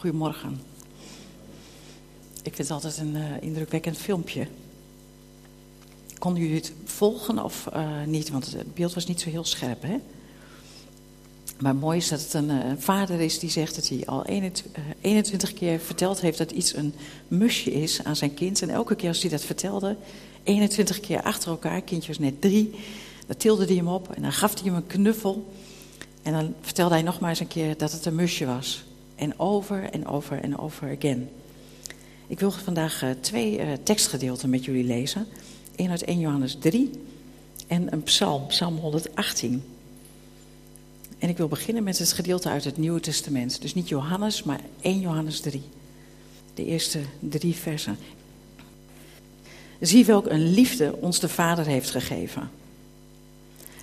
Goedemorgen. Ik vind het altijd een uh, indrukwekkend filmpje. Konden jullie het volgen of uh, niet? Want het beeld was niet zo heel scherp, hè? Maar mooi is dat het een uh, vader is die zegt dat hij al 21, 21 keer verteld heeft dat iets een musje is aan zijn kind. En elke keer als hij dat vertelde, 21 keer achter elkaar, kindje was net drie, dan tilde hij hem op en dan gaf hij hem een knuffel. En dan vertelde hij nog maar eens een keer dat het een musje was. En over en over en over again. Ik wil vandaag uh, twee uh, tekstgedeelten met jullie lezen. Eén uit 1 Johannes 3 en een psalm, psalm 118. En ik wil beginnen met het gedeelte uit het Nieuwe Testament. Dus niet Johannes, maar 1 Johannes 3. De eerste drie versen. Zie welk een liefde ons de Vader heeft gegeven.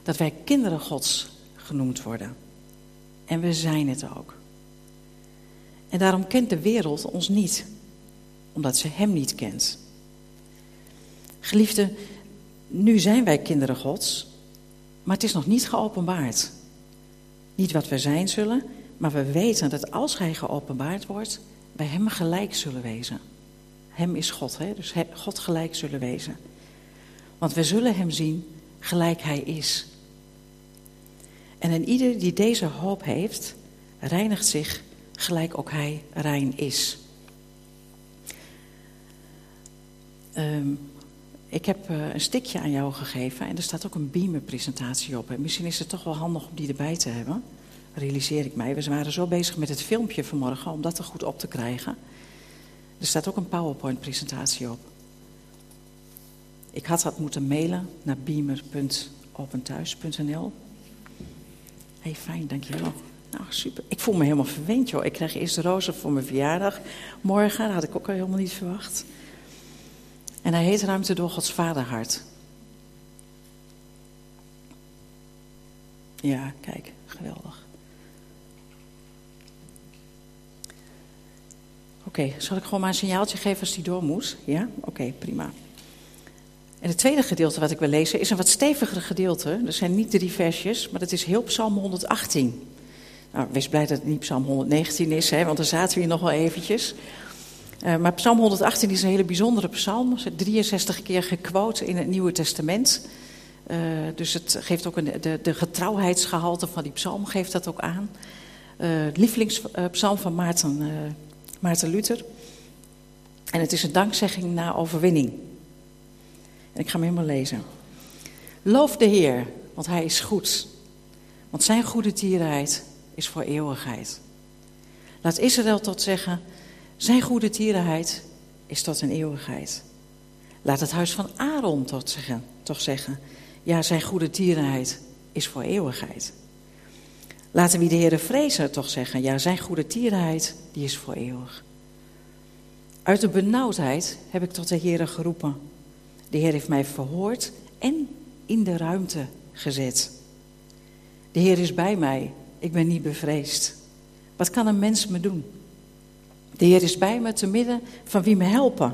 Dat wij kinderen Gods genoemd worden. En we zijn het ook. En daarom kent de wereld ons niet, omdat ze Hem niet kent. Geliefde, nu zijn wij kinderen Gods, maar het is nog niet geopenbaard. Niet wat we zijn zullen, maar we weten dat als Hij geopenbaard wordt, wij Hem gelijk zullen wezen. Hem is God, hè? dus God gelijk zullen wezen. Want we zullen Hem zien gelijk Hij is. En en ieder die deze hoop heeft, reinigt zich gelijk ook hij rein is. Um, ik heb uh, een stikje aan jou gegeven en er staat ook een beamer-presentatie op. En misschien is het toch wel handig om die erbij te hebben, realiseer ik mij. We waren zo bezig met het filmpje vanmorgen om dat er goed op te krijgen. Er staat ook een PowerPoint-presentatie op. Ik had dat moeten mailen naar beamer.openthuis.nl. Hey, fijn, dankjewel. Nou, super. Ik voel me helemaal verwend, joh. Ik krijg eerst de rozen voor mijn verjaardag. Morgen, dat had ik ook al helemaal niet verwacht. En hij heet Ruimte door Gods Vaderhart. Ja, kijk, geweldig. Oké, zal ik gewoon maar een signaaltje geven als die door moet? Ja? Oké, prima. En het tweede gedeelte wat ik wil lezen is een wat steviger gedeelte. Er zijn niet drie versjes, maar het is heel Psalm 118. Nou, wees blij dat het niet Psalm 119 is, hè, want daar zaten we hier nog wel eventjes. Uh, maar Psalm 118 is een hele bijzondere psalm. Er 63 keer gequote in het Nieuwe Testament. Uh, dus het geeft ook een, de, de getrouwheidsgehalte van die psalm geeft dat ook aan. Uh, lievelingspsalm van Maarten, Maarten Luther. En het is een dankzegging na overwinning. En ik ga hem helemaal lezen. Loof de Heer, want Hij is goed. Want Zijn goede tierenheid is voor eeuwigheid. Laat Israël tot zeggen, Zijn goede tierenheid is tot een eeuwigheid. Laat het huis van Aaron tot zeggen, toch zeggen, ja, Zijn goede tierenheid is voor eeuwigheid. Laten wie de Heer vrezen toch zeggen, ja, Zijn goede tierenheid, die is voor eeuwig. Uit de benauwdheid heb ik tot de Heer geroepen. De Heer heeft mij verhoord en in de ruimte gezet. De Heer is bij mij, ik ben niet bevreesd. Wat kan een mens me doen? De Heer is bij me te midden van wie me helpen.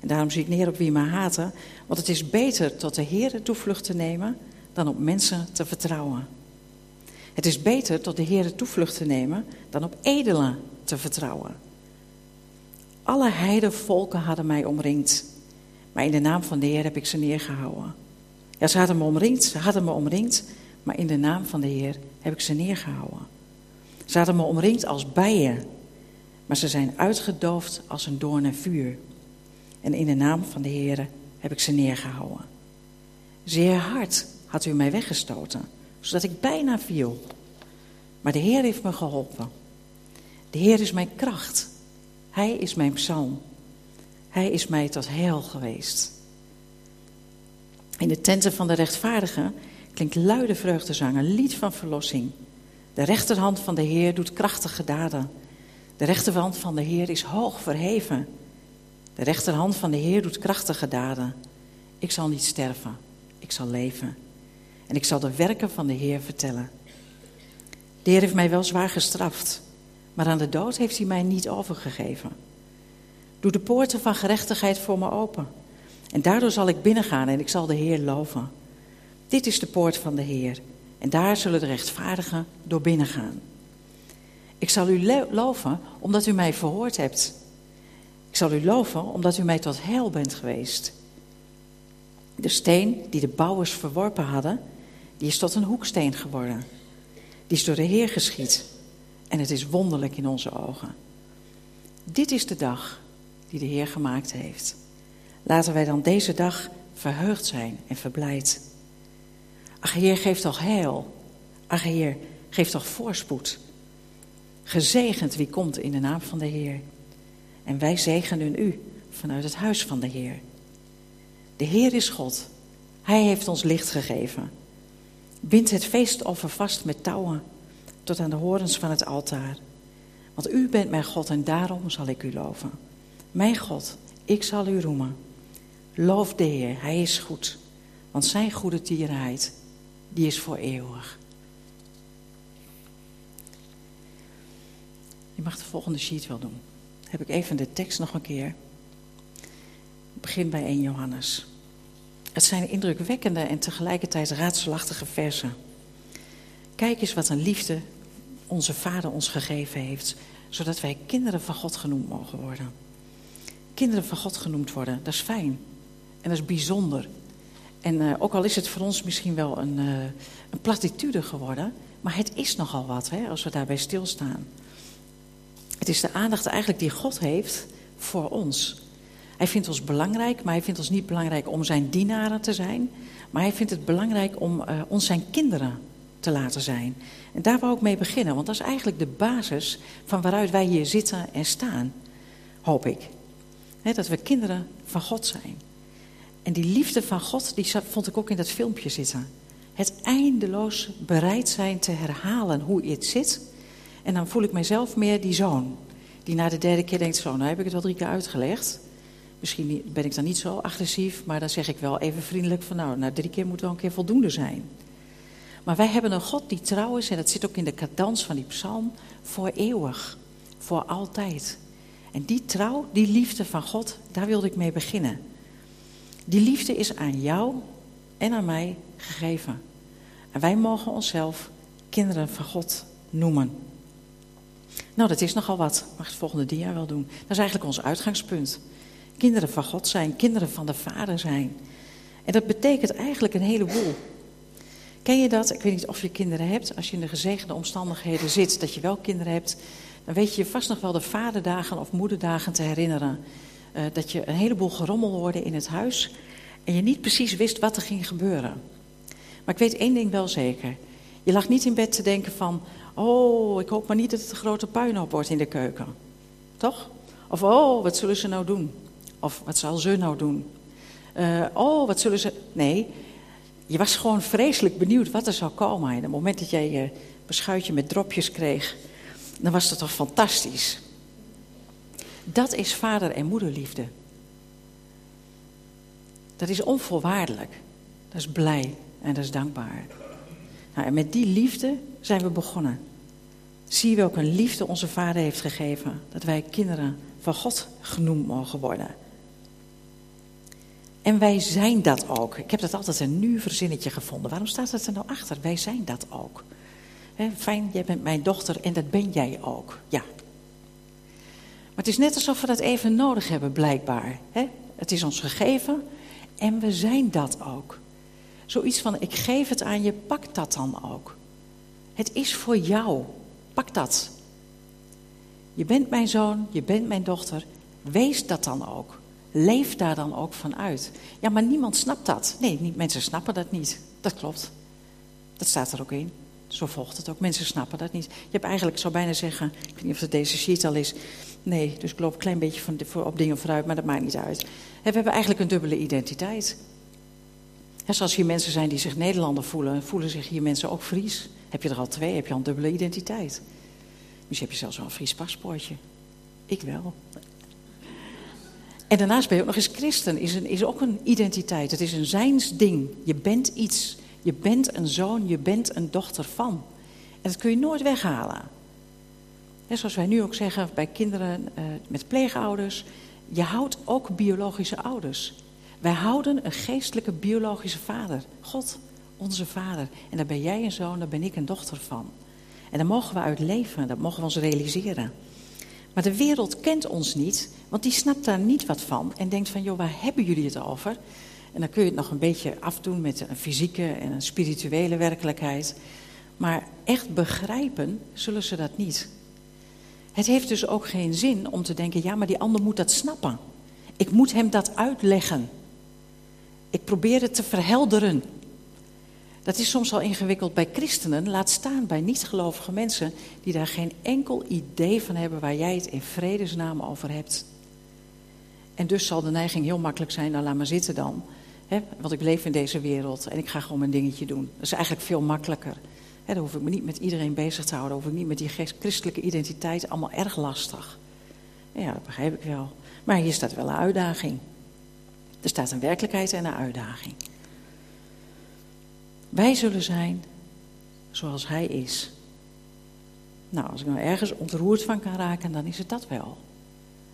En daarom zie ik neer op wie me haten, want het is beter tot de Heer toevlucht te nemen dan op mensen te vertrouwen. Het is beter tot de Heer toevlucht te nemen dan op edelen te vertrouwen. Alle heidenvolken hadden mij omringd. Maar in de naam van de Heer heb ik ze neergehouden. Ja, ze hadden me omringd, ze hadden me omringd, maar in de naam van de Heer heb ik ze neergehouden. Ze hadden me omringd als bijen, maar ze zijn uitgedoofd als een doorn en vuur. En in de naam van de Heer heb ik ze neergehouden. Zeer hard had u mij weggestoten, zodat ik bijna viel. Maar de Heer heeft me geholpen. De Heer is mijn kracht. Hij is mijn psalm. Hij is mij tot heil geweest. In de tenten van de rechtvaardigen klinkt luide vreugdezang, een lied van verlossing. De rechterhand van de Heer doet krachtige daden. De rechterhand van de Heer is hoog verheven. De rechterhand van de Heer doet krachtige daden. Ik zal niet sterven, ik zal leven. En ik zal de werken van de Heer vertellen. De Heer heeft mij wel zwaar gestraft, maar aan de dood heeft hij mij niet overgegeven. Doe de poorten van gerechtigheid voor me open. En daardoor zal ik binnengaan en ik zal de Heer loven. Dit is de poort van de Heer. En daar zullen de rechtvaardigen door binnengaan. Ik zal u loven omdat u mij verhoord hebt. Ik zal u loven omdat u mij tot heil bent geweest. De steen die de bouwers verworpen hadden, die is tot een hoeksteen geworden. Die is door de Heer geschied. En het is wonderlijk in onze ogen. Dit is de dag die de Heer gemaakt heeft. Laten wij dan deze dag verheugd zijn en verblijd. Ach Heer, geef toch heil. Ach Heer, geef toch voorspoed. Gezegend wie komt in de naam van de Heer. En wij zegenen u vanuit het huis van de Heer. De Heer is God. Hij heeft ons licht gegeven. Bind het feestoffer vast met touwen tot aan de horens van het altaar. Want u bent mijn God en daarom zal ik u loven. Mijn God, ik zal u roemen. Loof de Heer, Hij is goed. Want zijn goede tierenheid, die is voor eeuwig. Je mag de volgende sheet wel doen. heb ik even de tekst nog een keer. Ik begin bij 1 Johannes. Het zijn indrukwekkende en tegelijkertijd raadselachtige versen. Kijk eens wat een liefde onze Vader ons gegeven heeft, zodat wij kinderen van God genoemd mogen worden. Kinderen van God genoemd worden, dat is fijn en dat is bijzonder. En uh, ook al is het voor ons misschien wel een, uh, een platitude geworden, maar het is nogal wat hè, als we daarbij stilstaan. Het is de aandacht eigenlijk die God heeft voor ons. Hij vindt ons belangrijk, maar hij vindt ons niet belangrijk om zijn dienaren te zijn. Maar hij vindt het belangrijk om uh, ons zijn kinderen te laten zijn. En daar wou ik mee beginnen, want dat is eigenlijk de basis van waaruit wij hier zitten en staan, hoop ik. dat we kinderen van God zijn. En die liefde van God, die vond ik ook in dat filmpje zitten. Het eindeloos bereid zijn te herhalen hoe het zit. En dan voel ik mezelf meer die zoon. Die na de derde keer denkt, zo, nou heb ik het wel drie keer uitgelegd. Misschien ben ik dan niet zo agressief, maar dan zeg ik wel even vriendelijk van, nou, na drie keer moet wel een keer voldoende zijn. Maar wij hebben een God die trouw is, en dat zit ook in de cadans van die psalm, voor eeuwig, voor altijd. En die trouw, die liefde van God, daar wilde ik mee beginnen. Die liefde is aan jou en aan mij gegeven. En wij mogen onszelf kinderen van God noemen. Nou, dat is nogal wat. Mag het volgende dia wel doen? Dat is eigenlijk ons uitgangspunt. Kinderen van God zijn, kinderen van de Vader zijn. En dat betekent eigenlijk een heleboel. Ken je dat? Ik weet niet of je kinderen hebt. Als je in de gezegende omstandigheden zit, dat je wel kinderen hebt, dan weet je vast nog wel de vaderdagen of moederdagen te herinneren. Uh, dat je een heleboel gerommel hoorde in het huis en je niet precies wist wat er ging gebeuren. Maar ik weet één ding wel zeker. Je lag niet in bed te denken van, oh, ik hoop maar niet dat het een grote puinhoop wordt in de keuken. Toch? Of, oh, wat zullen ze nou doen? Of, wat zal ze nou doen? Uh, oh, wat zullen ze... Nee, je was gewoon vreselijk benieuwd wat er zou komen. En op het moment dat jij je beschuitje met dropjes kreeg, dan was dat toch fantastisch. Dat is vader- en moederliefde. Dat is onvoorwaardelijk. Dat is blij en dat is dankbaar. Nou, en met die liefde zijn we begonnen. Zie je welke liefde onze vader heeft gegeven. Dat wij kinderen van God genoemd mogen worden. En wij zijn dat ook. Ik heb dat altijd een nu verzinnetje gevonden. Waarom staat het er nou achter? Wij zijn dat ook. fijn, jij bent mijn dochter en dat ben jij ook. Ja. Maar het is net alsof we dat even nodig hebben, blijkbaar. Het is ons gegeven en we zijn dat ook. Zoiets van, ik geef het aan je, pak dat dan ook. Het is voor jou. Pak dat. Je bent mijn zoon, je bent mijn dochter. Wees dat dan ook. Leef daar dan ook van uit. Ja, maar niemand snapt dat. Nee, mensen snappen dat niet. Dat klopt. Dat staat er ook in. Zo volgt het ook. Mensen snappen dat niet. Je hebt eigenlijk, ik zou bijna zeggen, ik weet niet of het deze sheet al is. Nee, dus ik loop een klein beetje van, op dingen vooruit, maar dat maakt niet uit. We hebben eigenlijk een dubbele identiteit. zoals hier mensen zijn die zich Nederlander voelen, voelen zich hier mensen ook Fries. Heb je er al twee, heb je al een dubbele identiteit. Misschien heb je zelfs wel een Fries paspoortje. Ik wel. En daarnaast ben je ook nog eens christen, is, een, is ook een identiteit. Het is een zijnsding. Je bent iets. Je bent een zoon, je bent een dochter van. En dat kun je nooit weghalen. Net zoals wij nu ook zeggen bij kinderen uh, met pleegouders. Je houdt ook biologische ouders. Wij houden een geestelijke biologische vader. God, onze vader. En daar ben jij een zoon, daar ben ik een dochter van. En daar mogen we uit leven, dat mogen we ons realiseren. Maar de wereld kent ons niet, want die snapt daar niet wat van. En denkt van, joh, waar hebben jullie het over? En dan kun je het nog een beetje afdoen met een fysieke en een spirituele werkelijkheid. Maar echt begrijpen zullen ze dat niet. Het heeft dus ook geen zin om te denken, ja, maar die ander moet dat snappen. Ik moet hem dat uitleggen. Ik probeer het te verhelderen. Dat is soms al ingewikkeld bij christenen, laat staan bij niet-gelovige mensen die daar geen enkel idee van hebben waar jij het in vredesnaam over hebt. En dus zal de neiging heel makkelijk zijn, nou laat maar zitten dan. want ik leef in deze wereld en ik ga gewoon mijn dingetje doen. Dat is eigenlijk veel makkelijker. He, dan hoef ik me niet met iedereen bezig te houden, hoef ik niet met die christelijke identiteit, allemaal erg lastig. Ja, dat begrijp ik wel. Maar hier staat wel een uitdaging. Er staat een werkelijkheid en een uitdaging. Wij zullen zijn zoals Hij is. Nou, als ik nou ergens ontroerd van kan raken, dan is het dat wel.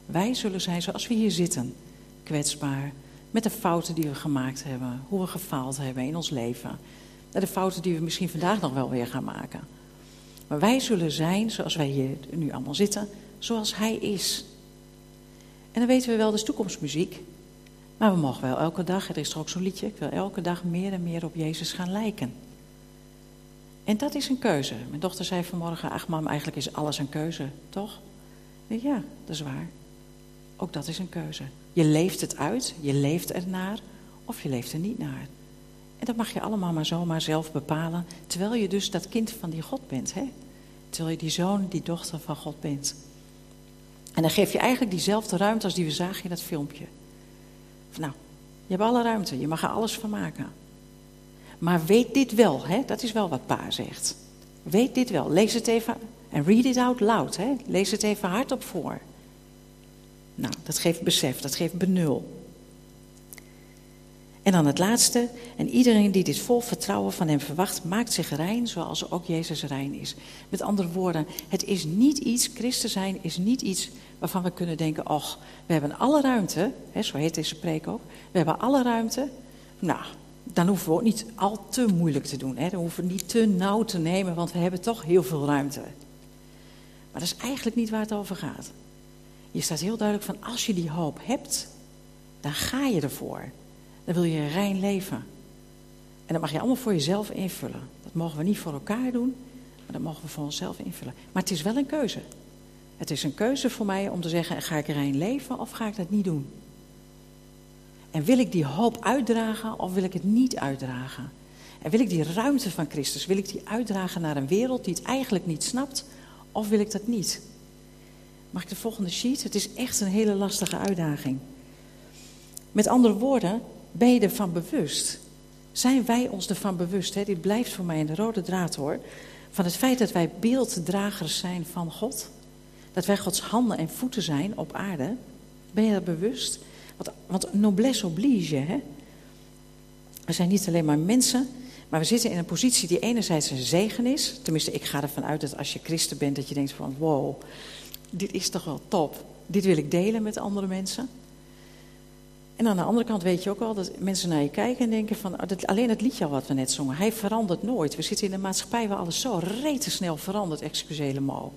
Wij zullen zijn zoals we hier zitten. Kwetsbaar, met de fouten die we gemaakt hebben, hoe we gefaald hebben in ons leven. De fouten die we misschien vandaag nog wel weer gaan maken. Maar wij zullen zijn zoals wij hier nu allemaal zitten, zoals Hij is. En dan weten we wel, is toekomstmuziek. Maar we mogen wel elke dag, er is toch ook zo'n liedje, ik wil elke dag meer en meer op Jezus gaan lijken. En dat is een keuze. Mijn dochter zei vanmorgen, ach mam, eigenlijk is alles een keuze, toch? Ja, dat is waar. Ook dat is een keuze. Je leeft het uit, je leeft ernaar of je leeft er niet naar. En dat mag je allemaal maar zomaar zelf bepalen, terwijl je dus dat kind van die God bent. Hè? Terwijl je die zoon, die dochter van God bent. En dan geef je eigenlijk diezelfde ruimte als die we zagen in dat filmpje. Nou, je hebt alle ruimte, je mag er alles van maken. Maar weet dit wel, hè? dat is wel wat pa zegt. Weet dit wel, lees het even en read it out loud. Hè? Lees het even hardop voor. Nou, dat geeft besef, dat geeft benul. En dan het laatste. En iedereen die dit vol vertrouwen van hem verwacht, maakt zich rein zoals ook Jezus rein is. Met andere woorden, het is niet iets, christen zijn is niet iets waarvan we kunnen denken, och, we hebben alle ruimte, hè, zo heet deze preek ook, we hebben alle ruimte. Nou, dan hoeven we ook niet al te moeilijk te doen. Hè. Dan hoeven we niet te nauw te nemen, want we hebben toch heel veel ruimte. Maar dat is eigenlijk niet waar het over gaat. Je staat heel duidelijk van, als je die hoop hebt, dan ga je ervoor. Dan wil je rein leven. En dat mag je allemaal voor jezelf invullen. Dat mogen we niet voor elkaar doen, maar dat mogen we voor onszelf invullen. Maar het is wel een keuze. Het is een keuze voor mij om te zeggen: ga ik rein leven of ga ik dat niet doen? En wil ik die hoop uitdragen of wil ik het niet uitdragen? En wil ik die ruimte van Christus, wil ik die uitdragen naar een wereld die het eigenlijk niet snapt of wil ik dat niet? Mag ik de volgende sheet? Het is echt een hele lastige uitdaging. Met andere woorden, ben je ervan bewust? Zijn wij ons ervan bewust? Hè? Dit blijft voor mij een rode draad hoor. Van het feit dat wij beelddragers zijn van God. Dat wij Gods handen en voeten zijn op aarde. Ben je dat bewust? Want, want noblesse oblige. Hè? We zijn niet alleen maar mensen, maar we zitten in een positie die enerzijds een zegen is. Tenminste, ik ga ervan uit dat als je christen bent, dat je denkt van wow, dit is toch wel top. Dit wil ik delen met andere mensen. En aan de andere kant weet je ook wel dat mensen naar je kijken en denken van... Oh, alleen het liedje wat we net zongen, hij verandert nooit. We zitten in een maatschappij waar alles zo snel verandert, excusez mo.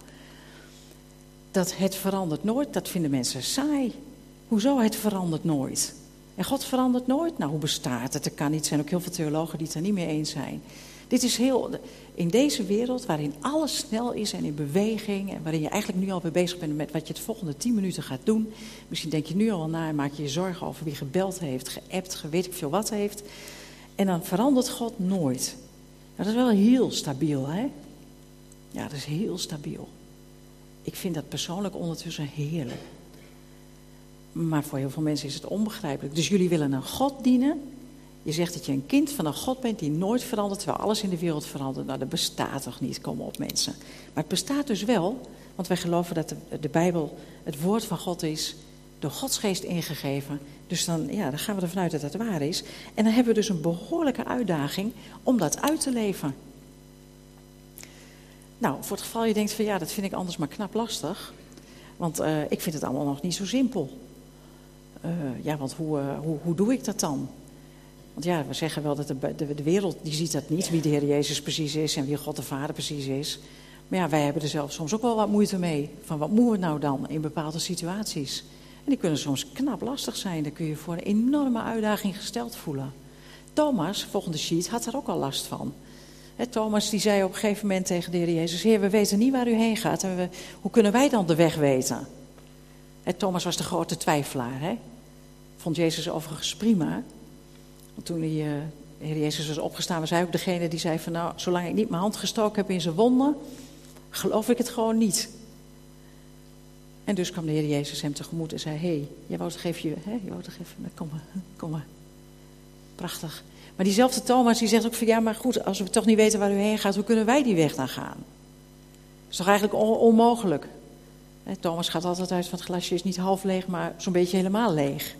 Dat het verandert nooit, dat vinden mensen saai. Hoezo het verandert nooit? En God verandert nooit? Nou, hoe bestaat het? Er kan niet. Zijn ook heel veel theologen die het er niet mee eens zijn. Dit is heel, in deze wereld waarin alles snel is en in beweging en waarin je eigenlijk nu al bezig bent met wat je het volgende tien minuten gaat doen. Misschien denk je nu al na en maak je je zorgen over wie gebeld heeft, geappt, weet ik veel wat heeft. En dan verandert God nooit. Dat is wel heel stabiel, hè? Ja, dat is heel stabiel. Ik vind dat persoonlijk ondertussen heerlijk. Maar voor heel veel mensen is het onbegrijpelijk. Dus jullie willen een God dienen je zegt dat je een kind van een God bent die nooit verandert, terwijl alles in de wereld verandert. Nou, dat bestaat toch niet, kom op mensen. Maar het bestaat dus wel, want wij geloven dat de, de Bijbel het woord van God is, door Gods geest ingegeven. Dus dan, ja, dan gaan we ervan uit dat het waar is. En dan hebben we dus een behoorlijke uitdaging om dat uit te leven. Nou, voor het geval je denkt van ja, dat vind ik anders maar knap lastig. Want uh, ik vind het allemaal nog niet zo simpel. Uh, ja, want hoe, uh, hoe, hoe doe ik dat dan? Want ja, we zeggen wel dat de, de, de, wereld die ziet dat niet, wie de Heer Jezus precies is en wie God de Vader precies is. Maar ja, wij hebben er zelf soms ook wel wat moeite mee. Van wat moeten we nou dan in bepaalde situaties? En die kunnen soms knap lastig zijn. Dan kun je voor een enorme uitdaging gesteld voelen. Thomas, volgende sheet, had er ook al last van. Thomas die zei op een gegeven moment tegen de Heer Jezus: Heer, we weten niet waar u heen gaat. En we, hoe kunnen wij dan de weg weten? Thomas was de grote twijfelaar. Vond Jezus overigens prima. Toen uh, de Heer Jezus was opgestaan, was hij ook degene die zei: van, Nou, zolang ik niet mijn hand gestoken heb in zijn wonden, geloof ik het gewoon niet. En dus kwam de Heer Jezus hem tegemoet en zei: Hé, hey, jij wou toch even, hè, je wou toch even, nou, kom maar, kom maar. Prachtig. Maar diezelfde Thomas die zegt ook van ja, maar goed, als we toch niet weten waar u heen gaat, hoe kunnen wij die weg dan gaan? Dat is toch eigenlijk onmogelijk? Thomas gaat altijd uit van het glasje is niet half leeg, maar zo'n beetje helemaal leeg.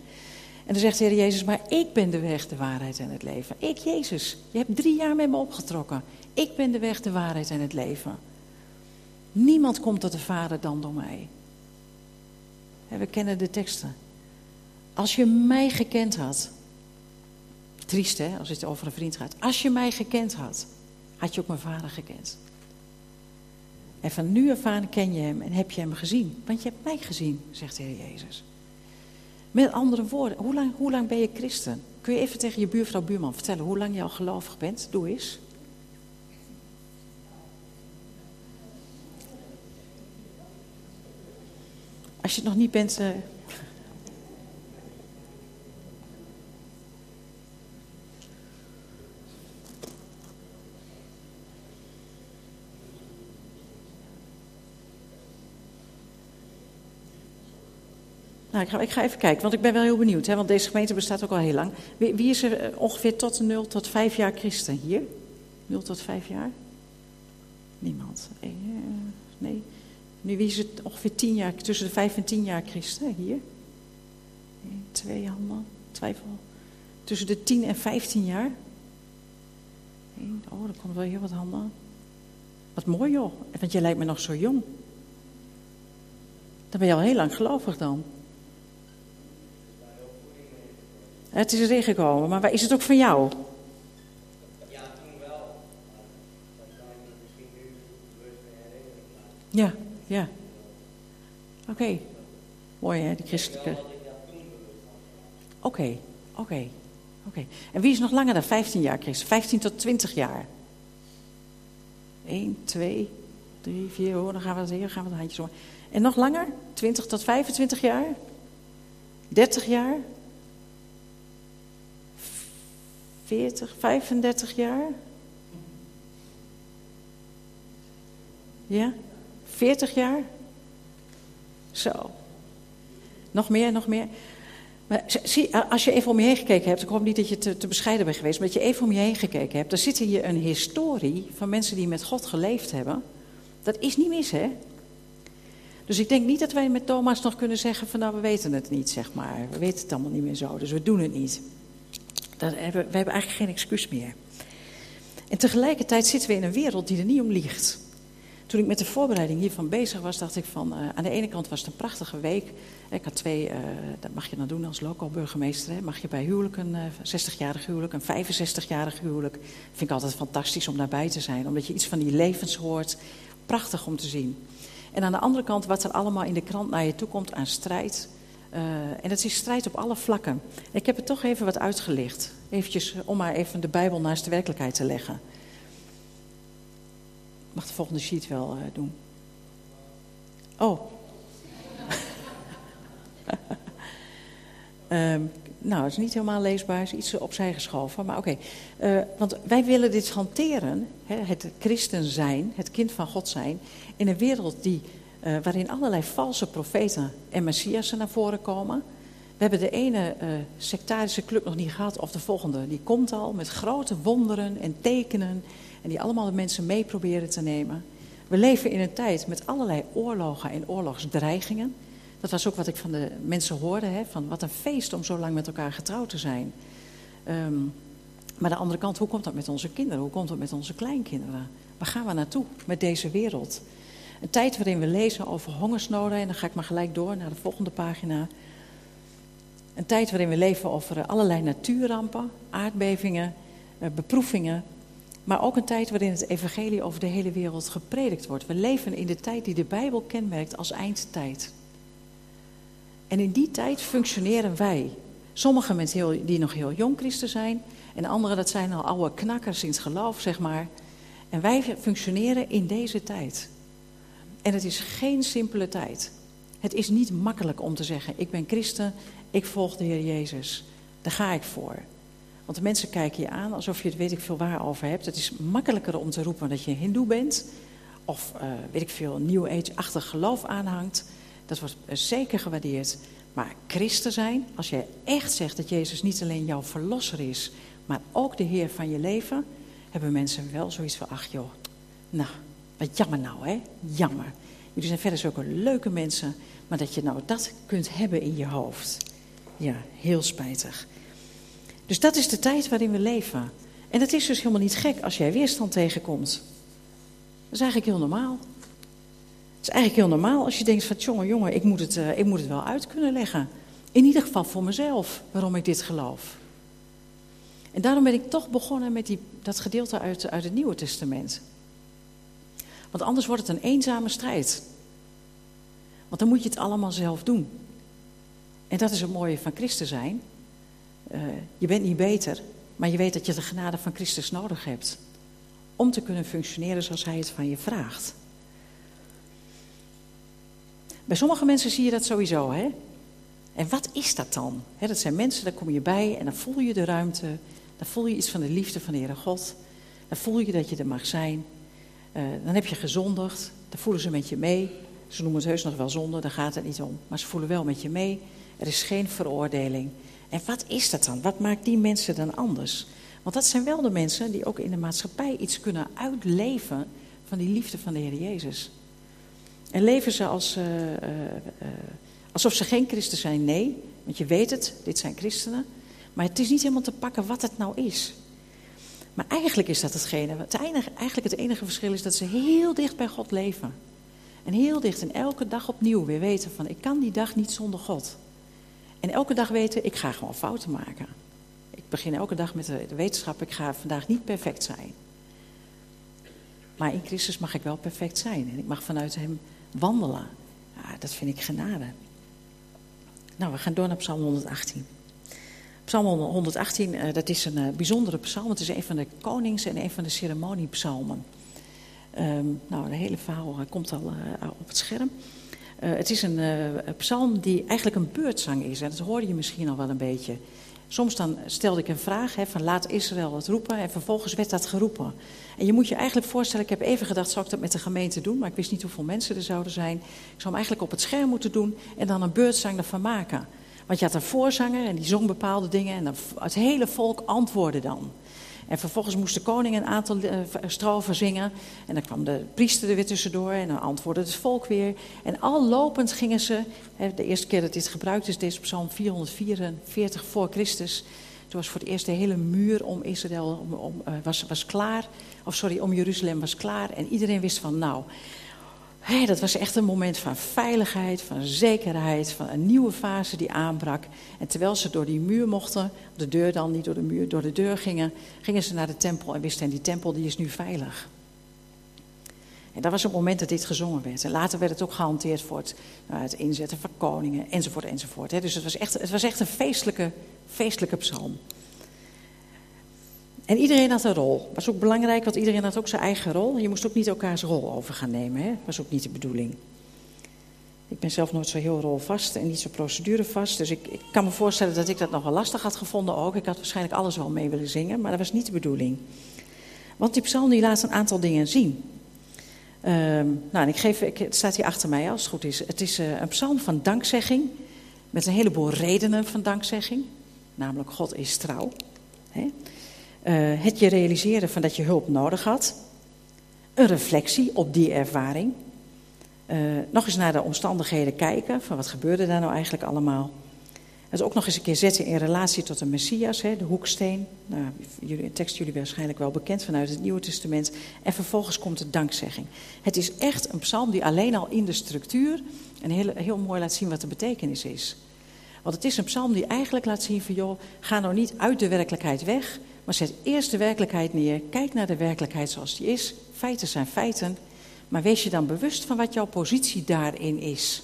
En dan zegt de Heer Jezus, maar ik ben de weg, de waarheid en het leven. Ik, Jezus, je hebt drie jaar met me opgetrokken. Ik ben de weg, de waarheid en het leven. Niemand komt tot de Vader dan door mij. We kennen de teksten. Als je mij gekend had, triest hè, als het over een vriend gaat. Als je mij gekend had, had je ook mijn vader gekend. En van nu af aan ken je hem en heb je hem gezien. Want je hebt mij gezien, zegt de Heer Jezus. Met andere woorden, hoe lang, hoe lang ben je christen? Kun je even tegen je buurvrouw, buurman vertellen hoe lang je al gelovig bent? Doe eens. Als je het nog niet bent, uh, Nou, ik, ga, ik ga even kijken, want ik ben wel heel benieuwd. Hè, want deze gemeente bestaat ook al heel lang. Wie, wie is er eh, ongeveer tot 0 tot 5 jaar christen hier? 0 tot 5 jaar? Niemand. Eh, nee. Nu, wie is het ongeveer 10 jaar, tussen de 5 en 10 jaar christen hier? Eén, twee handen. Twijfel. Tussen de 10 en 15 jaar? Eén, oh, er komt wel heel wat handen. Wat mooi joh, want je lijkt me nog zo jong. Dan ben je al heel lang gelovig dan. Het is erin gekomen, maar is het ook van jou? Ja, toen wel. Dat misschien nu. Ja, ja. Oké. Mooi hè, die christelijke. Oké, oké, oké. En wie is nog langer dan 15 jaar christen? 15 tot 20 jaar? 1, 2, 3, 4, hoor, dan gaan we het hier, gaan we het handjes om. En nog langer? 20 tot 25 jaar? 30 jaar? 40, 35 jaar? Ja? 40 jaar? Zo. Nog meer, nog meer. Maar zie, als je even om je heen gekeken hebt, ik hoop niet dat je te, te bescheiden bent geweest, maar dat je even om je heen gekeken hebt, dan zit hier een historie van mensen die met God geleefd hebben. Dat is niet mis, hè? Dus ik denk niet dat wij met Thomas nog kunnen zeggen van nou, we weten het niet, zeg maar. We weten het allemaal niet meer zo, dus we doen het niet we hebben eigenlijk geen excuus meer. En tegelijkertijd zitten we in een wereld die er niet om liegt. Toen ik met de voorbereiding hiervan bezig was, dacht ik van... Uh, aan de ene kant was het een prachtige week. Ik had twee, uh, dat mag je dan doen als lokaal burgemeester. Mag je bij huwelijk, een uh, eh, 60-jarig huwelijk, een 65-jarig huwelijk. Vind ik altijd fantastisch om daarbij te zijn. Omdat je iets van die levens hoort. Prachtig om te zien. En aan de andere kant wat er allemaal in de krant naar je toe komt aan strijd... Uh, en het is strijd op alle vlakken. Ik heb het toch even wat uitgelicht. Eventjes om maar even de Bijbel naast de werkelijkheid te leggen. Ik mag de volgende sheet wel uh, doen. Oh. um, nou, het is niet helemaal leesbaar, het is iets opzij geschoven, maar oké. Uh, want wij willen dit hanteren, hè, het christen zijn, het kind van God zijn, in een wereld die uh, waarin allerlei valse profeten en messiassen naar voren komen. We hebben de ene uh, sectarische club nog niet gehad, of de volgende, die komt al met grote wonderen en tekenen. En die allemaal de mensen mee proberen te nemen. We leven in een tijd met allerlei oorlogen en oorlogsdreigingen. Dat was ook wat ik van de mensen hoorde, hè, van wat een feest om zo lang met elkaar getrouwd te zijn. Um, maar aan de andere kant, hoe komt dat met onze kinderen? Hoe komt dat met onze kleinkinderen? Waar gaan we naartoe met deze wereld? Een tijd waarin we lezen over hongersnoden, en dan ga ik maar gelijk door naar de volgende pagina. Een tijd waarin we leven over allerlei natuurrampen, aardbevingen, eh, beproevingen. Maar ook een tijd waarin het evangelie over de hele wereld gepredikt wordt. We leven in de tijd die de Bijbel kenmerkt als eindtijd. En in die tijd functioneren wij. Sommigen met heel, die nog heel jong christen zijn. En anderen dat zijn al oude knakkers in het geloof, zeg maar. En wij functioneren in deze tijd. En het is geen simpele tijd. Het is niet makkelijk om te zeggen: Ik ben christen, ik volg de Heer Jezus. Daar ga ik voor. Want de mensen kijken je aan alsof je het weet ik veel waar over hebt. Het is makkelijker om te roepen dat je hindoe bent. Of uh, weet ik veel, New Age-achtig geloof aanhangt. Dat wordt zeker gewaardeerd. Maar christen zijn, als jij echt zegt dat Jezus niet alleen jouw verlosser is, maar ook de Heer van je leven, hebben mensen wel zoiets van, ach joh, nou, wat jammer nou hè, jammer. Jullie zijn verder zulke leuke mensen, maar dat je nou dat kunt hebben in je hoofd. Ja, heel spijtig. Dus dat is de tijd waarin we leven. En het is dus helemaal niet gek als jij weerstand tegenkomt. Dat is eigenlijk heel normaal. Het is eigenlijk heel normaal als je denkt van jongen, jongen, ik moet, het, uh, ik moet het wel uit kunnen leggen. In ieder geval voor mezelf, waarom ik dit geloof. En daarom ben ik toch begonnen met die, dat gedeelte uit, uit het Nieuwe Testament. Want anders wordt het een eenzame strijd. Want dan moet je het allemaal zelf doen. En dat is het mooie van Christen zijn. Uh, je bent niet beter, maar je weet dat je de genade van Christus nodig hebt. Om te kunnen functioneren zoals Hij het van je vraagt. Bij sommige mensen zie je dat sowieso, hè? En wat is dat dan? Dat zijn mensen, daar kom je bij en dan voel je de ruimte. Dan voel je iets van de liefde van de Heere God. Dan voel je dat je er mag zijn. Uh, dan heb je gezondigd. Dan voelen ze met je mee. Ze noemen het heus nog wel zonde, daar gaat het niet om. Maar ze voelen wel met je mee. Er is geen veroordeling. En wat is dat dan? Wat maakt die mensen dan anders? Want dat zijn wel de mensen die ook in de maatschappij iets kunnen uitleven van die liefde van de Heer Jezus. En leven ze als, uh, uh, alsof ze geen christen zijn? Nee, want je weet het, dit zijn christenen. Maar het is niet helemaal te pakken wat het nou is. Maar eigenlijk is dat hetgene. Het enige, eigenlijk het enige verschil is dat ze heel dicht bij God leven. En heel dicht en elke dag opnieuw weer weten van ik kan die dag niet zonder God. En elke dag weten, ik ga gewoon fouten maken. Ik begin elke dag met de, wetenschap, ik ga vandaag niet perfect zijn. Maar in Christus mag ik wel perfect zijn. En ik mag vanuit Hem wandelen. Ja, dat vind ik genade. Nou, we gaan door naar Psalm 118. Psalm 118, uh, dat is een uh, bijzondere psalm. Het is een van de konings- en een van de ceremoniepsalmen. Um, nou, de hele verhaal uh, komt al op het scherm. Het is een psalm die eigenlijk een beurtzang is. En dat hoorde je misschien al wel een beetje. Soms dan stelde ik een vraag hè, van laat Israël het roepen. En vervolgens werd dat geroepen. En je moet je eigenlijk voorstellen, ik heb even gedacht, zou ik dat met de gemeente doen? Maar ik wist niet hoeveel mensen er zouden zijn. Ik zou hem eigenlijk op het scherm moeten doen en dan een beurtzang ervan maken. Want je had een voorzanger en die zong bepaalde dingen en dan, het hele volk antwoordde dan. En vervolgens moest de koning een aantal uh, strofen zingen. En dan kwam de priester er weer tussendoor en dan antwoordde het volk weer. En al lopend gingen ze, de eerste keer dat dit gebruikt is, deze psalm 444 voor Christus. Toen was voor het eerst de hele muur om Israël uh, was, was klaar. Of sorry, om Jeruzalem was klaar. En iedereen wist van nou, Hey, dat was echt een moment van veiligheid, van zekerheid, van een nieuwe fase die aanbrak. En terwijl ze door die muur mochten, de deur dan niet door de muur, door de deur gingen, gingen ze naar de tempel en wisten, die tempel die is nu veilig. En dat was het moment dat dit gezongen werd. En later werd het ook gehanteerd voor het, nou, het inzetten van koningen, enzovoort, enzovoort. Dus het was echt, het was echt een feestelijke, feestelijke psalm. En iedereen had een rol. Was ook belangrijk, want iedereen had ook zijn eigen rol. Je moest ook niet elkaars rol over gaan nemen. Hè? Was ook niet de bedoeling. Ik ben zelf nooit zo heel rolvast en niet zo procedurevast. Dus ik, ik, kan me voorstellen dat ik dat nog wel lastig had gevonden ook. Ik had waarschijnlijk alles wel mee willen zingen, maar dat was niet de bedoeling. Want die psalm die laat een aantal dingen zien. Um, nou, en ik geef, het staat hier achter mij als het goed is. Het is uh, een psalm van dankzegging. Met een heleboel redenen van dankzegging. Namelijk, God is trouw. Hè? Uh, het je realiseren van dat je hulp nodig had. Een reflectie op die ervaring. Uh, nog eens naar de omstandigheden kijken. Van wat gebeurde daar nou eigenlijk allemaal. Het ook nog eens een keer zetten in relatie tot de Messias, hè, de hoeksteen. Nou, jullie, tekst jullie waarschijnlijk wel bekend vanuit het Nieuwe Testament. En vervolgens komt de dankzegging. Het is echt een psalm die alleen al in de structuur en heel, heel mooi laat zien wat de betekenis is. Want het is een psalm die eigenlijk laat zien van joh, ga nou niet uit de werkelijkheid weg, maar zet eerst de werkelijkheid neer. Kijk naar de werkelijkheid zoals die is. Feiten zijn feiten. Maar wees je dan bewust van wat jouw positie daarin is.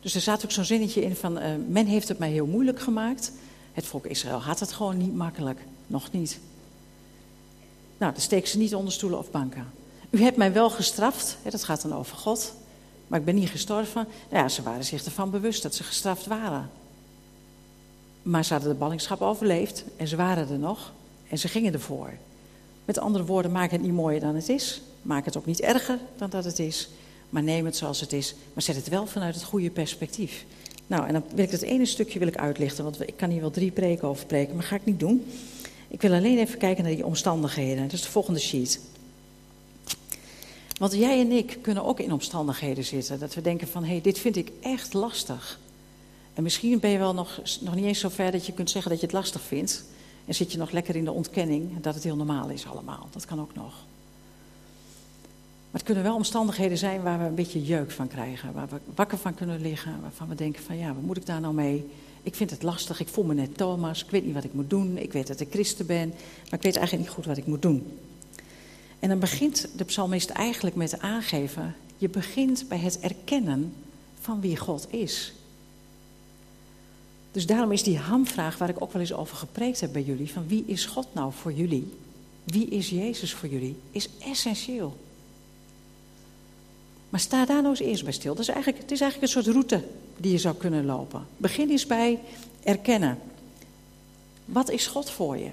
Dus er staat ook zo'n zinnetje in van, uh, men heeft het mij heel moeilijk gemaakt. Het volk Israël had het gewoon niet makkelijk. Nog niet. Nou, dan steken ze niet onder stoelen of banken. U hebt mij wel gestraft, hè, dat gaat dan over God. Maar ik ben niet gestorven. Nou ja, ze waren zich ervan bewust dat ze gestraft waren. Maar ze hadden de ballingschap overleefd en ze waren er nog en ze gingen ervoor. Met andere woorden, maak het niet mooier dan het is. Maak het ook niet erger dan dat het is. Maar neem het zoals het is. Maar zet het wel vanuit het goede perspectief. Nou, en dan wil ik dat ene stukje wil ik uitlichten. Want ik kan hier wel drie preken over preken, maar ga ik niet doen. Ik wil alleen even kijken naar die omstandigheden. Dat is de volgende sheet. Want jij en ik kunnen ook in omstandigheden zitten. Dat we denken van, hé, hey, dit vind ik echt lastig. En misschien ben je wel nog, nog niet eens zo ver dat je kunt zeggen dat je het lastig vindt. En zit je nog lekker in de ontkenning dat het heel normaal is allemaal. Dat kan ook nog. Maar het kunnen wel omstandigheden zijn waar we een beetje jeuk van krijgen. Waar we wakker van kunnen liggen. Waarvan we denken van ja, wat moet ik daar nou mee? Ik vind het lastig. Ik voel me net Thomas. Ik weet niet wat ik moet doen. Ik weet dat ik christen ben. Maar ik weet eigenlijk niet goed wat ik moet doen. En dan begint de psalmist eigenlijk met aangeven. Je begint bij het erkennen van wie God is. Dus daarom is die hamvraag waar ik ook wel eens over gepreekt heb bij jullie, van wie is God nou voor jullie? Wie is Jezus voor jullie? Is essentieel. Maar sta daar nou eens eerst bij stil. Dat is eigenlijk, het is eigenlijk een soort route die je zou kunnen lopen. Begin eens bij erkennen. Wat is God voor je?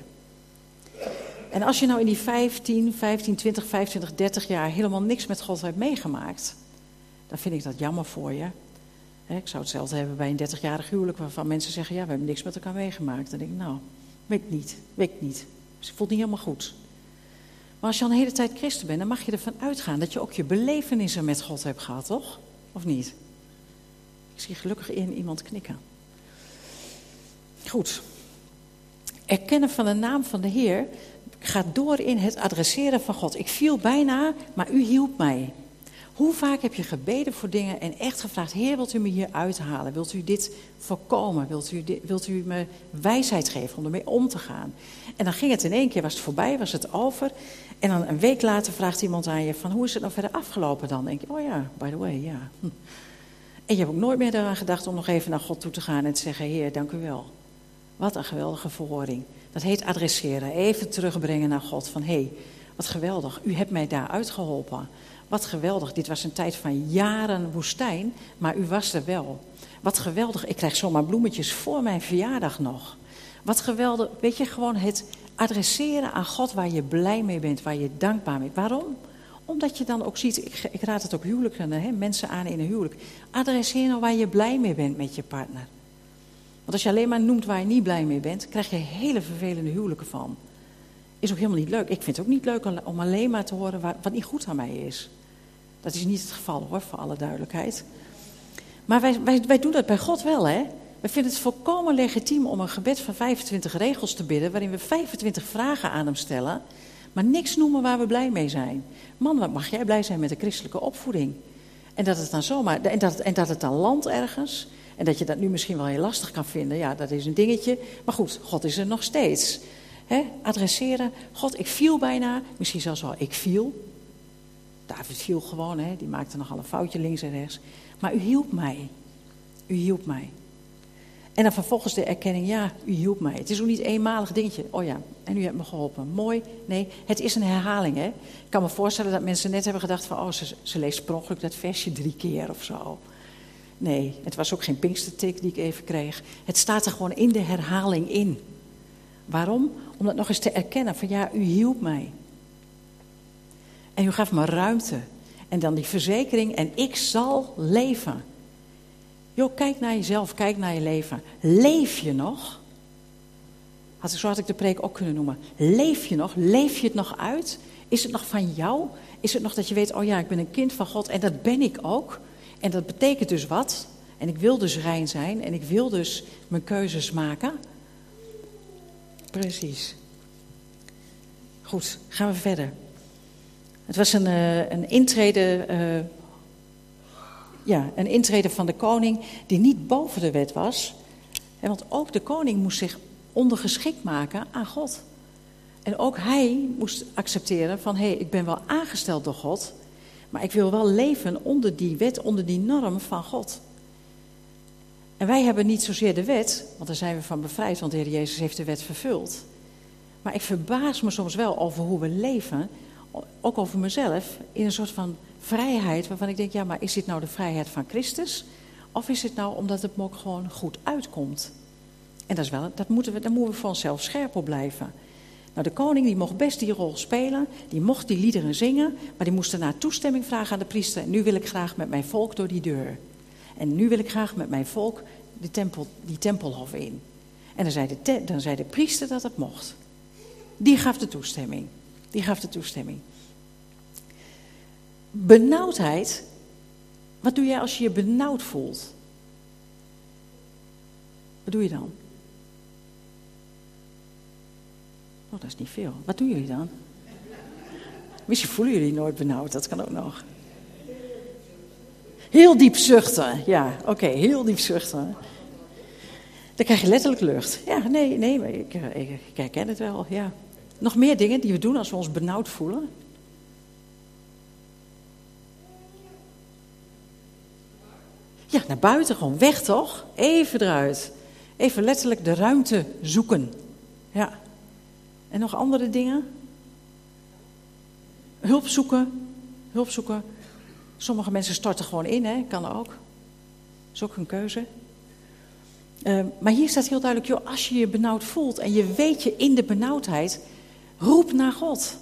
En als je nou in die 15, 15, 20, 25, 30 jaar helemaal niks met God hebt meegemaakt, dan vind ik dat jammer voor je. Ik zou hetzelfde hebben bij een 30-jarig huwelijk waarvan mensen zeggen: Ja, we hebben niks met elkaar meegemaakt. Dan denk ik: Nou, weet niet, weet niet. Dus het voelt niet helemaal goed. Maar als je al een hele tijd christen bent, dan mag je ervan uitgaan dat je ook je belevenissen met God hebt gehad, toch? Of niet? Ik zie gelukkig in iemand knikken. Goed. Erkennen van de naam van de Heer gaat door in het adresseren van God. Ik viel bijna, maar u hielp mij. Hoe vaak heb je gebeden voor dingen en echt gevraagd: Heer, wilt u me hier uithalen? Wilt u dit voorkomen? Wilt u, wilt u me wijsheid geven om ermee om te gaan? En dan ging het in één keer, was het voorbij, was het over. En dan een week later vraagt iemand aan je: van, Hoe is het nou verder afgelopen dan? Denk je: Oh ja, by the way, ja. En je hebt ook nooit meer eraan gedacht om nog even naar God toe te gaan en te zeggen: Heer, dank u wel. Wat een geweldige verhoring. Dat heet adresseren. Even terugbrengen naar God. Van hé, hey, wat geweldig. U hebt mij daar uitgeholpen. Wat geweldig. Dit was een tijd van jaren woestijn. Maar u was er wel. Wat geweldig. Ik krijg zomaar bloemetjes voor mijn verjaardag nog. Wat geweldig. Weet je, gewoon het adresseren aan God waar je blij mee bent. Waar je dankbaar bent. Waarom? Omdat je dan ook ziet, ik, ik raad het ook huwelijken, hè, mensen aan in een huwelijk. Adresseer nou waar je blij mee bent met je partner. Want als je alleen maar noemt waar je niet blij mee bent, krijg je hele vervelende huwelijken van. Is ook helemaal niet leuk. Ik vind het ook niet leuk om alleen maar te horen wat niet goed aan mij is. Dat is niet het geval hoor, voor alle duidelijkheid. Maar wij, wij, wij doen dat bij God wel, hè? We vinden het volkomen legitiem om een gebed van 25 regels te bidden, waarin we 25 vragen aan hem stellen, maar niks noemen waar we blij mee zijn. Man, wat mag jij blij zijn met de christelijke opvoeding? En dat het dan zomaar, en dat, en dat het dan landt ergens, en dat je dat nu misschien wel heel lastig kan vinden, ja, dat is een dingetje. Maar goed, God is er nog steeds. Adresseren, God, ik viel bijna, misschien zelfs wel, ik viel. David viel gewoon, hè, die maakte nogal een foutje links en rechts. Maar u hielp mij. U hielp mij. En dan vervolgens de erkenning, ja, u hielp mij. Het is ook niet eenmalig dingetje. Oh ja, en u hebt me geholpen. Mooi. Nee, het is een herhaling. Hè? Ik kan me voorstellen dat mensen net hebben gedacht van... oh, ze, leest per dat versje drie keer of zo. Nee, het was ook geen pinkstertik die ik even kreeg. Het staat er gewoon in de herhaling in. Waarom? Om dat nog eens te erkennen van ja, u hielp mij. En u gaf me ruimte. En dan die verzekering en ik zal leven. Joh, kijk naar jezelf, kijk naar je leven. Leef je nog? Had ik, zo had ik de preek ook kunnen noemen. Leef je nog? Leef je het nog uit? Is het nog van jou? Is het nog dat je weet, oh ja, ik ben een kind van God en dat ben ik ook? En dat betekent dus wat? En ik wil dus rein zijn en ik wil dus mijn keuzes maken. Precies. Goed, gaan we verder. Het was een, uh, een intrede uh, ja, een intrede van de koning die niet boven de wet was. Want ook de koning moest zich ondergeschikt maken aan God. En ook hij moest accepteren van, hé, hey, ik ben wel aangesteld door God, maar ik wil wel leven onder die wet, onder die norm van God. En wij hebben niet zozeer de wet, want daar zijn we van bevrijd, want de Heer Jezus heeft de wet vervuld. Maar ik verbaas me soms wel over hoe we leven, ook over mezelf, in een soort van vrijheid waarvan ik denk, ja, maar is dit nou de vrijheid van Christus? Of is het nou omdat het me ook gewoon goed uitkomt? En dat is wel, dat moeten we, daar moeten we voor onszelf scherp op blijven. Nou, de koning die mocht best die rol spelen, die mocht die liederen zingen, maar die moest daarna toestemming vragen aan de priester. Nu wil ik graag met mijn volk door die deur. En nu wil ik graag met mijn volk de tempel, die tempelhof in. En dan zei, de dan zei de priester dat het mocht. Die gaf de toestemming. Die gaf de toestemming. Benauwdheid. Wat doe jij als je je benauwd voelt? Wat doe je dan? Oh, dat is niet veel. Wat doen jullie dan? Misschien voelen jullie nooit benauwd, dat kan ook nog. Heel diep zuchten, ja, oké, heel diep zuchten. Dan krijg je letterlijk lucht. Ja, nee, nee, maar ik, ik, ik herken het wel, ja. Nog meer dingen die we doen als we ons benauwd voelen? Ja, naar buiten gewoon, weg toch? Even eruit. Even letterlijk de ruimte zoeken. Ja. En nog andere dingen? Hulp zoeken. Hulp zoeken. Sommige mensen starten gewoon in, hè? kan ook. Dat is ook een keuze. Uh, maar hier staat heel duidelijk, joh, als je je benauwd voelt en je weet je in de benauwdheid, roep naar God.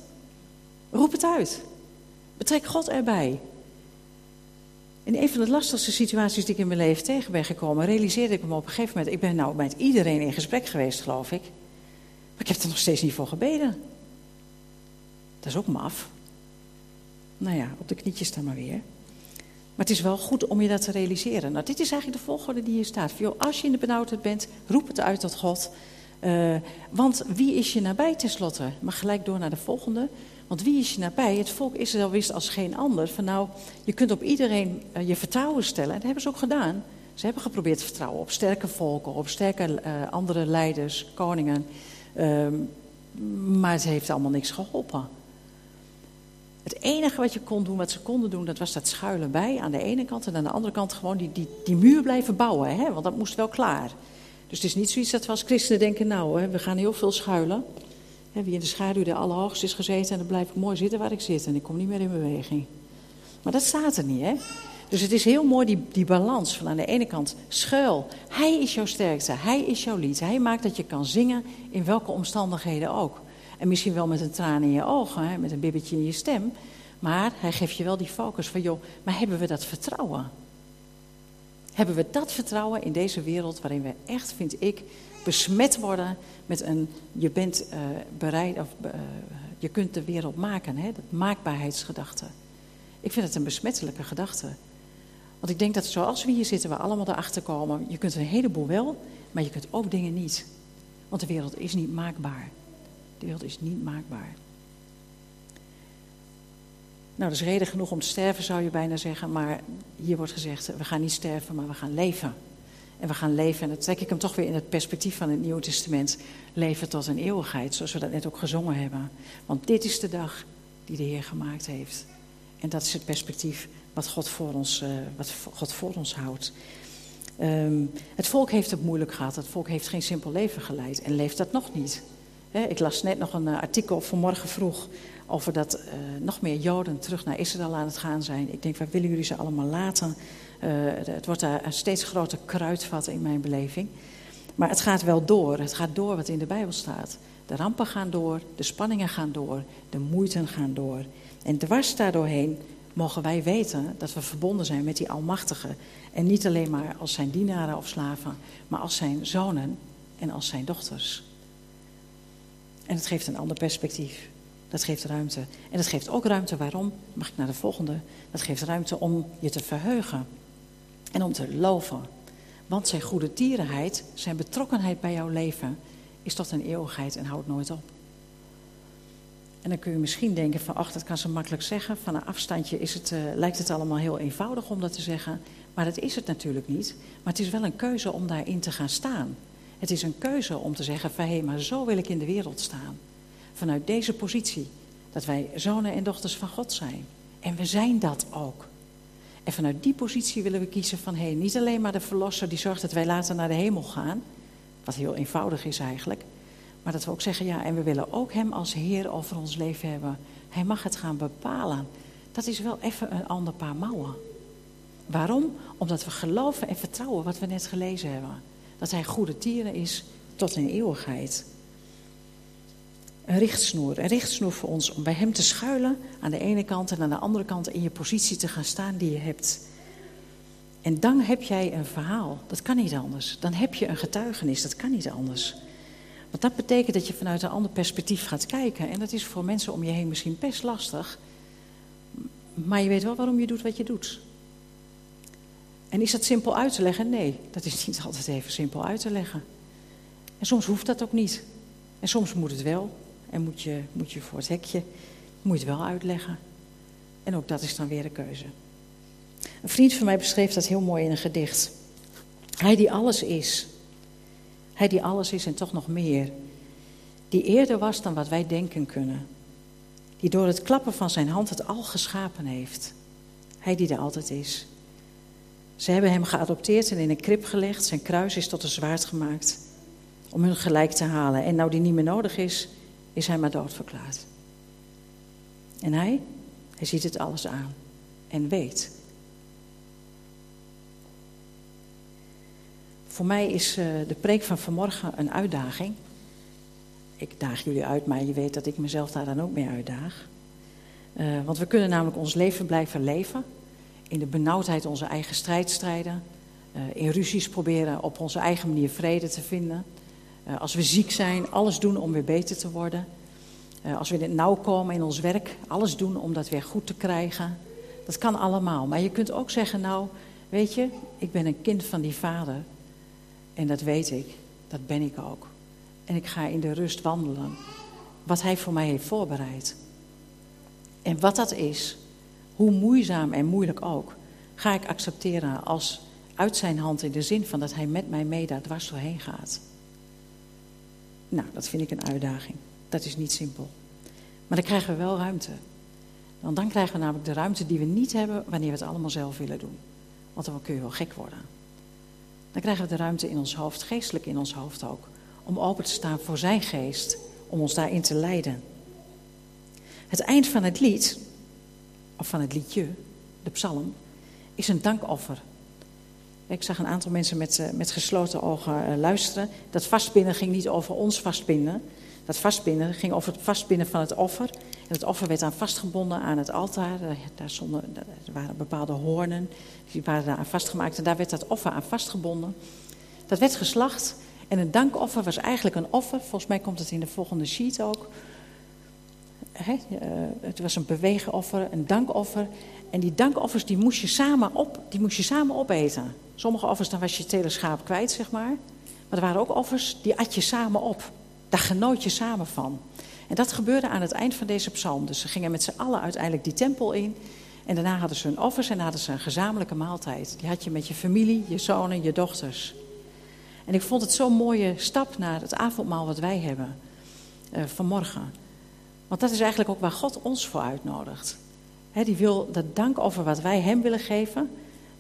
Roep het uit. Betrek God erbij. In een van de lastigste situaties die ik in mijn leven tegen ben gekomen, realiseerde ik me op een gegeven moment, ik ben nou met iedereen in gesprek geweest, geloof ik. Maar ik heb er nog steeds niet voor gebeden. Dat is ook maf. Nou ja, op de knietjes dan maar weer. Maar het is wel goed om je dat te realiseren. Nou, dit is eigenlijk de volgorde die hier staat. Als je in de benauwdheid bent, roep het uit tot God. Uh, want wie is je nabij tenslotte? Maar gelijk door naar de volgende. Want wie is je nabij? Het volk Israël wist als geen ander van nou, je kunt op iedereen uh, je vertrouwen stellen. En dat hebben ze ook gedaan. Ze hebben geprobeerd te vertrouwen op sterke volken, op sterke uh, andere leiders, koningen. Ehm, maar het heeft allemaal niks geholpen. Het enige wat je kon doen, wat ze konden doen, dat was dat schuilen bij aan de ene kant. En aan de andere kant gewoon die, die, die muur blijven bouwen, hè? want dat moest wel klaar. Dus het is niet zoiets dat we als christenen denken, nou, hè, we gaan heel veel schuilen. Hè, wie in de schaduw de Allerhoogste is gezeten, en dan blijf ik mooi zitten waar ik zit. En ik kom niet meer in beweging. Maar dat staat er niet, hè. Dus het is heel mooi die, die balans van aan de ene kant schuil. Hij is jouw sterkste, hij is jouw lied. Hij maakt dat je kan zingen in welke omstandigheden ook. En misschien wel met een traan in je ogen, hè, met een bibbetje in je stem. Maar hij geeft je wel die focus van, joh, maar hebben we dat vertrouwen? Hebben we dat vertrouwen in deze wereld waarin we echt, vind ik, besmet worden met een, je bent uh, bereid, of uh, je kunt de wereld maken, hè, dat maakbaarheidsgedachte. Ik vind het een besmettelijke gedachte. Want ik denk dat zoals we hier zitten, we allemaal erachter komen, je kunt een heleboel wel, maar je kunt ook dingen niet. Want de wereld is niet maakbaar. De wereld is niet maakbaar. Nou, dat is reden genoeg om te sterven, zou je bijna zeggen. Maar hier wordt gezegd, we gaan niet sterven, maar we gaan leven. En we gaan leven, en dan trek ik hem toch weer in het perspectief van het Nieuwe Testament. Leven tot een eeuwigheid, zoals we dat net ook gezongen hebben. Want dit is de dag die de Heer gemaakt heeft. En dat is het perspectief wat God voor ons, uh, wat God voor ons houdt. Um, het volk heeft het moeilijk gehad. Het volk heeft geen simpel leven geleid en leeft dat nog niet. Ik las net nog een uh, artikel vanmorgen vroeg over dat uh, nog meer Joden terug naar Israël aan het gaan zijn. Ik denk, waar willen jullie ze allemaal laten? Uh, het wordt daar een steeds groter kruidvat in mijn beleving. Maar het gaat wel door. Het gaat door wat in de Bijbel staat. De rampen gaan door, de spanningen gaan door, de moeiten gaan door. En dwars daardoorheen mogen wij weten dat we verbonden zijn met die Almachtige. En niet alleen maar als zijn dienaren of slaven, maar als zijn zonen en als zijn dochters. En het geeft een ander perspectief. Dat geeft ruimte. En dat geeft ook ruimte waarom? Mag ik naar de volgende? Dat geeft ruimte om je te verheugen. En om te loven. Want zijn goede tierenheid, zijn betrokkenheid bij jouw leven, is tot een eeuwigheid en houdt nooit op. En dan kun je misschien denken van, ach, dat kan ze makkelijk zeggen. Van een afstandje is het, uh, lijkt het allemaal heel eenvoudig om dat te zeggen. Maar dat is het natuurlijk niet. Maar het is wel een keuze om daarin te gaan staan. Het is een keuze om te zeggen van, hé, maar zo wil ik in de wereld staan. Vanuit deze positie. Dat wij zonen en dochters van God zijn. En we zijn dat ook. En vanuit die positie willen we kiezen van, hé, hey, niet alleen maar de verlosser die zorgt dat wij later naar de hemel gaan. Wat heel eenvoudig is eigenlijk. Maar dat we ook zeggen, ja, en we willen ook Hem als Heer over ons leven hebben. Hij mag het gaan bepalen. Dat is wel even een ander paar mouwen. Waarom? Omdat we geloven en vertrouwen wat we net gelezen hebben. Dat Hij goede tieren is tot in eeuwigheid. Een richtsnoer, een richtsnoer voor ons om bij Hem te schuilen aan de ene kant en aan de andere kant in je positie te gaan staan die je hebt. En dan heb jij een verhaal, dat kan niet anders. Dan heb je een getuigenis, dat kan niet anders. Want dat betekent dat je vanuit een ander perspectief gaat kijken. En dat is voor mensen om je heen misschien best lastig. Maar je weet wel waarom je doet wat je doet. En is dat simpel uit te leggen? Nee, dat is niet altijd even simpel uit te leggen. En soms hoeft dat ook niet. En soms moet het wel. En moet je, moet je voor het hekje, moet je het wel uitleggen. En ook dat is dan weer een keuze. Een vriend van mij beschreef dat heel mooi in een gedicht. Hij die alles is, hij die alles is en toch nog meer. Die eerder was dan wat wij denken kunnen. Die door het klappen van zijn hand het al geschapen heeft. Hij die er altijd is. Ze hebben hem geadopteerd en in een krib gelegd. Zijn kruis is tot een zwaard gemaakt. Om hun gelijk te halen. En nou die niet meer nodig is, is hij maar doodverklaard. En hij? Hij ziet het alles aan. En weet Voor mij is uh, de preek van vanmorgen een uitdaging. Ik daag jullie uit, maar je weet dat ik mezelf daar dan ook mee uitdaag. Uh, want we kunnen namelijk ons leven blijven leven. In de benauwdheid onze eigen strijd strijden. Uh, in ruzies proberen op onze eigen manier vrede te vinden. Als we ziek zijn, alles doen om weer beter te worden. als we in het nauw komen in ons werk, alles doen om dat weer goed te krijgen. Dat kan allemaal. Maar je kunt ook zeggen, nou, weet je, ik ben een kind van die vader. En dat weet ik, dat ben ik ook. En ik ga in de rust wandelen. Wat Hij voor mij heeft voorbereid. En wat dat is, hoe moeizaam en moeilijk ook, ga ik accepteren als uit zijn hand in de zin van dat Hij met mij mee daar dwars doorheen gaat. Nou, dat vind ik een uitdaging. Dat is niet simpel. Maar dan krijgen we wel ruimte. Want dan krijgen we namelijk de ruimte die we niet hebben wanneer we het allemaal zelf willen doen. Want dan kun je wel gek worden. Dan krijgen we de ruimte in ons hoofd, geestelijk in ons hoofd ook, om open te staan voor zijn geest, om ons daarin te leiden. Het eind van het lied, of van het liedje, de psalm, is een dankoffer. Ik zag een aantal mensen met, eh, met gesloten ogen eh, luisteren. Dat vastbinden ging niet over ons vastbinden. Dat vastbinden ging over het vastbinden van het offer. En het offer werd dan vastgebonden aan het altaar. Daar stonden, er waren bepaalde hoornen, die waren daar aan vastgemaakt. En daar werd dat offer aan vastgebonden. Dat werd geslacht. En een dankoffer was eigenlijk een offer. Volgens mij komt het in de volgende sheet ook. He, het was een beweegoffer, een dankoffer. En die dankoffers die moest, je samen op, die moest je samen opeten. Sommige offers, dan was je het kwijt, zeg maar. Maar er waren ook offers, die at je samen op. Daar genoot je samen van. En dat gebeurde aan het eind van deze psalm. Dus ze gingen met z'n allen uiteindelijk die tempel in. En daarna hadden ze hun offers en hadden ze een gezamenlijke maaltijd. Die had je met je familie, je zonen, je dochters. En ik vond het zo'n mooie stap naar het avondmaal wat wij hebben uh, vanmorgen. Want dat is eigenlijk ook waar God ons voor uitnodigt. Die wil dat dank over wat wij hem willen geven.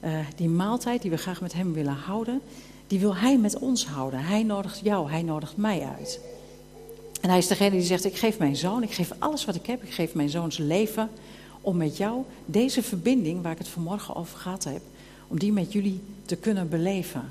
Uh, die maaltijd die we graag met hem willen houden. Die wil hij met ons houden. Hij nodigt jou, hij nodigt mij uit. En hij is degene die zegt: Ik geef mijn zoon, ik geef alles wat ik heb, ik geef mijn zoons leven. Om met jou deze verbinding, waar ik het vanmorgen over gehad heb, om die met jullie te kunnen beleven.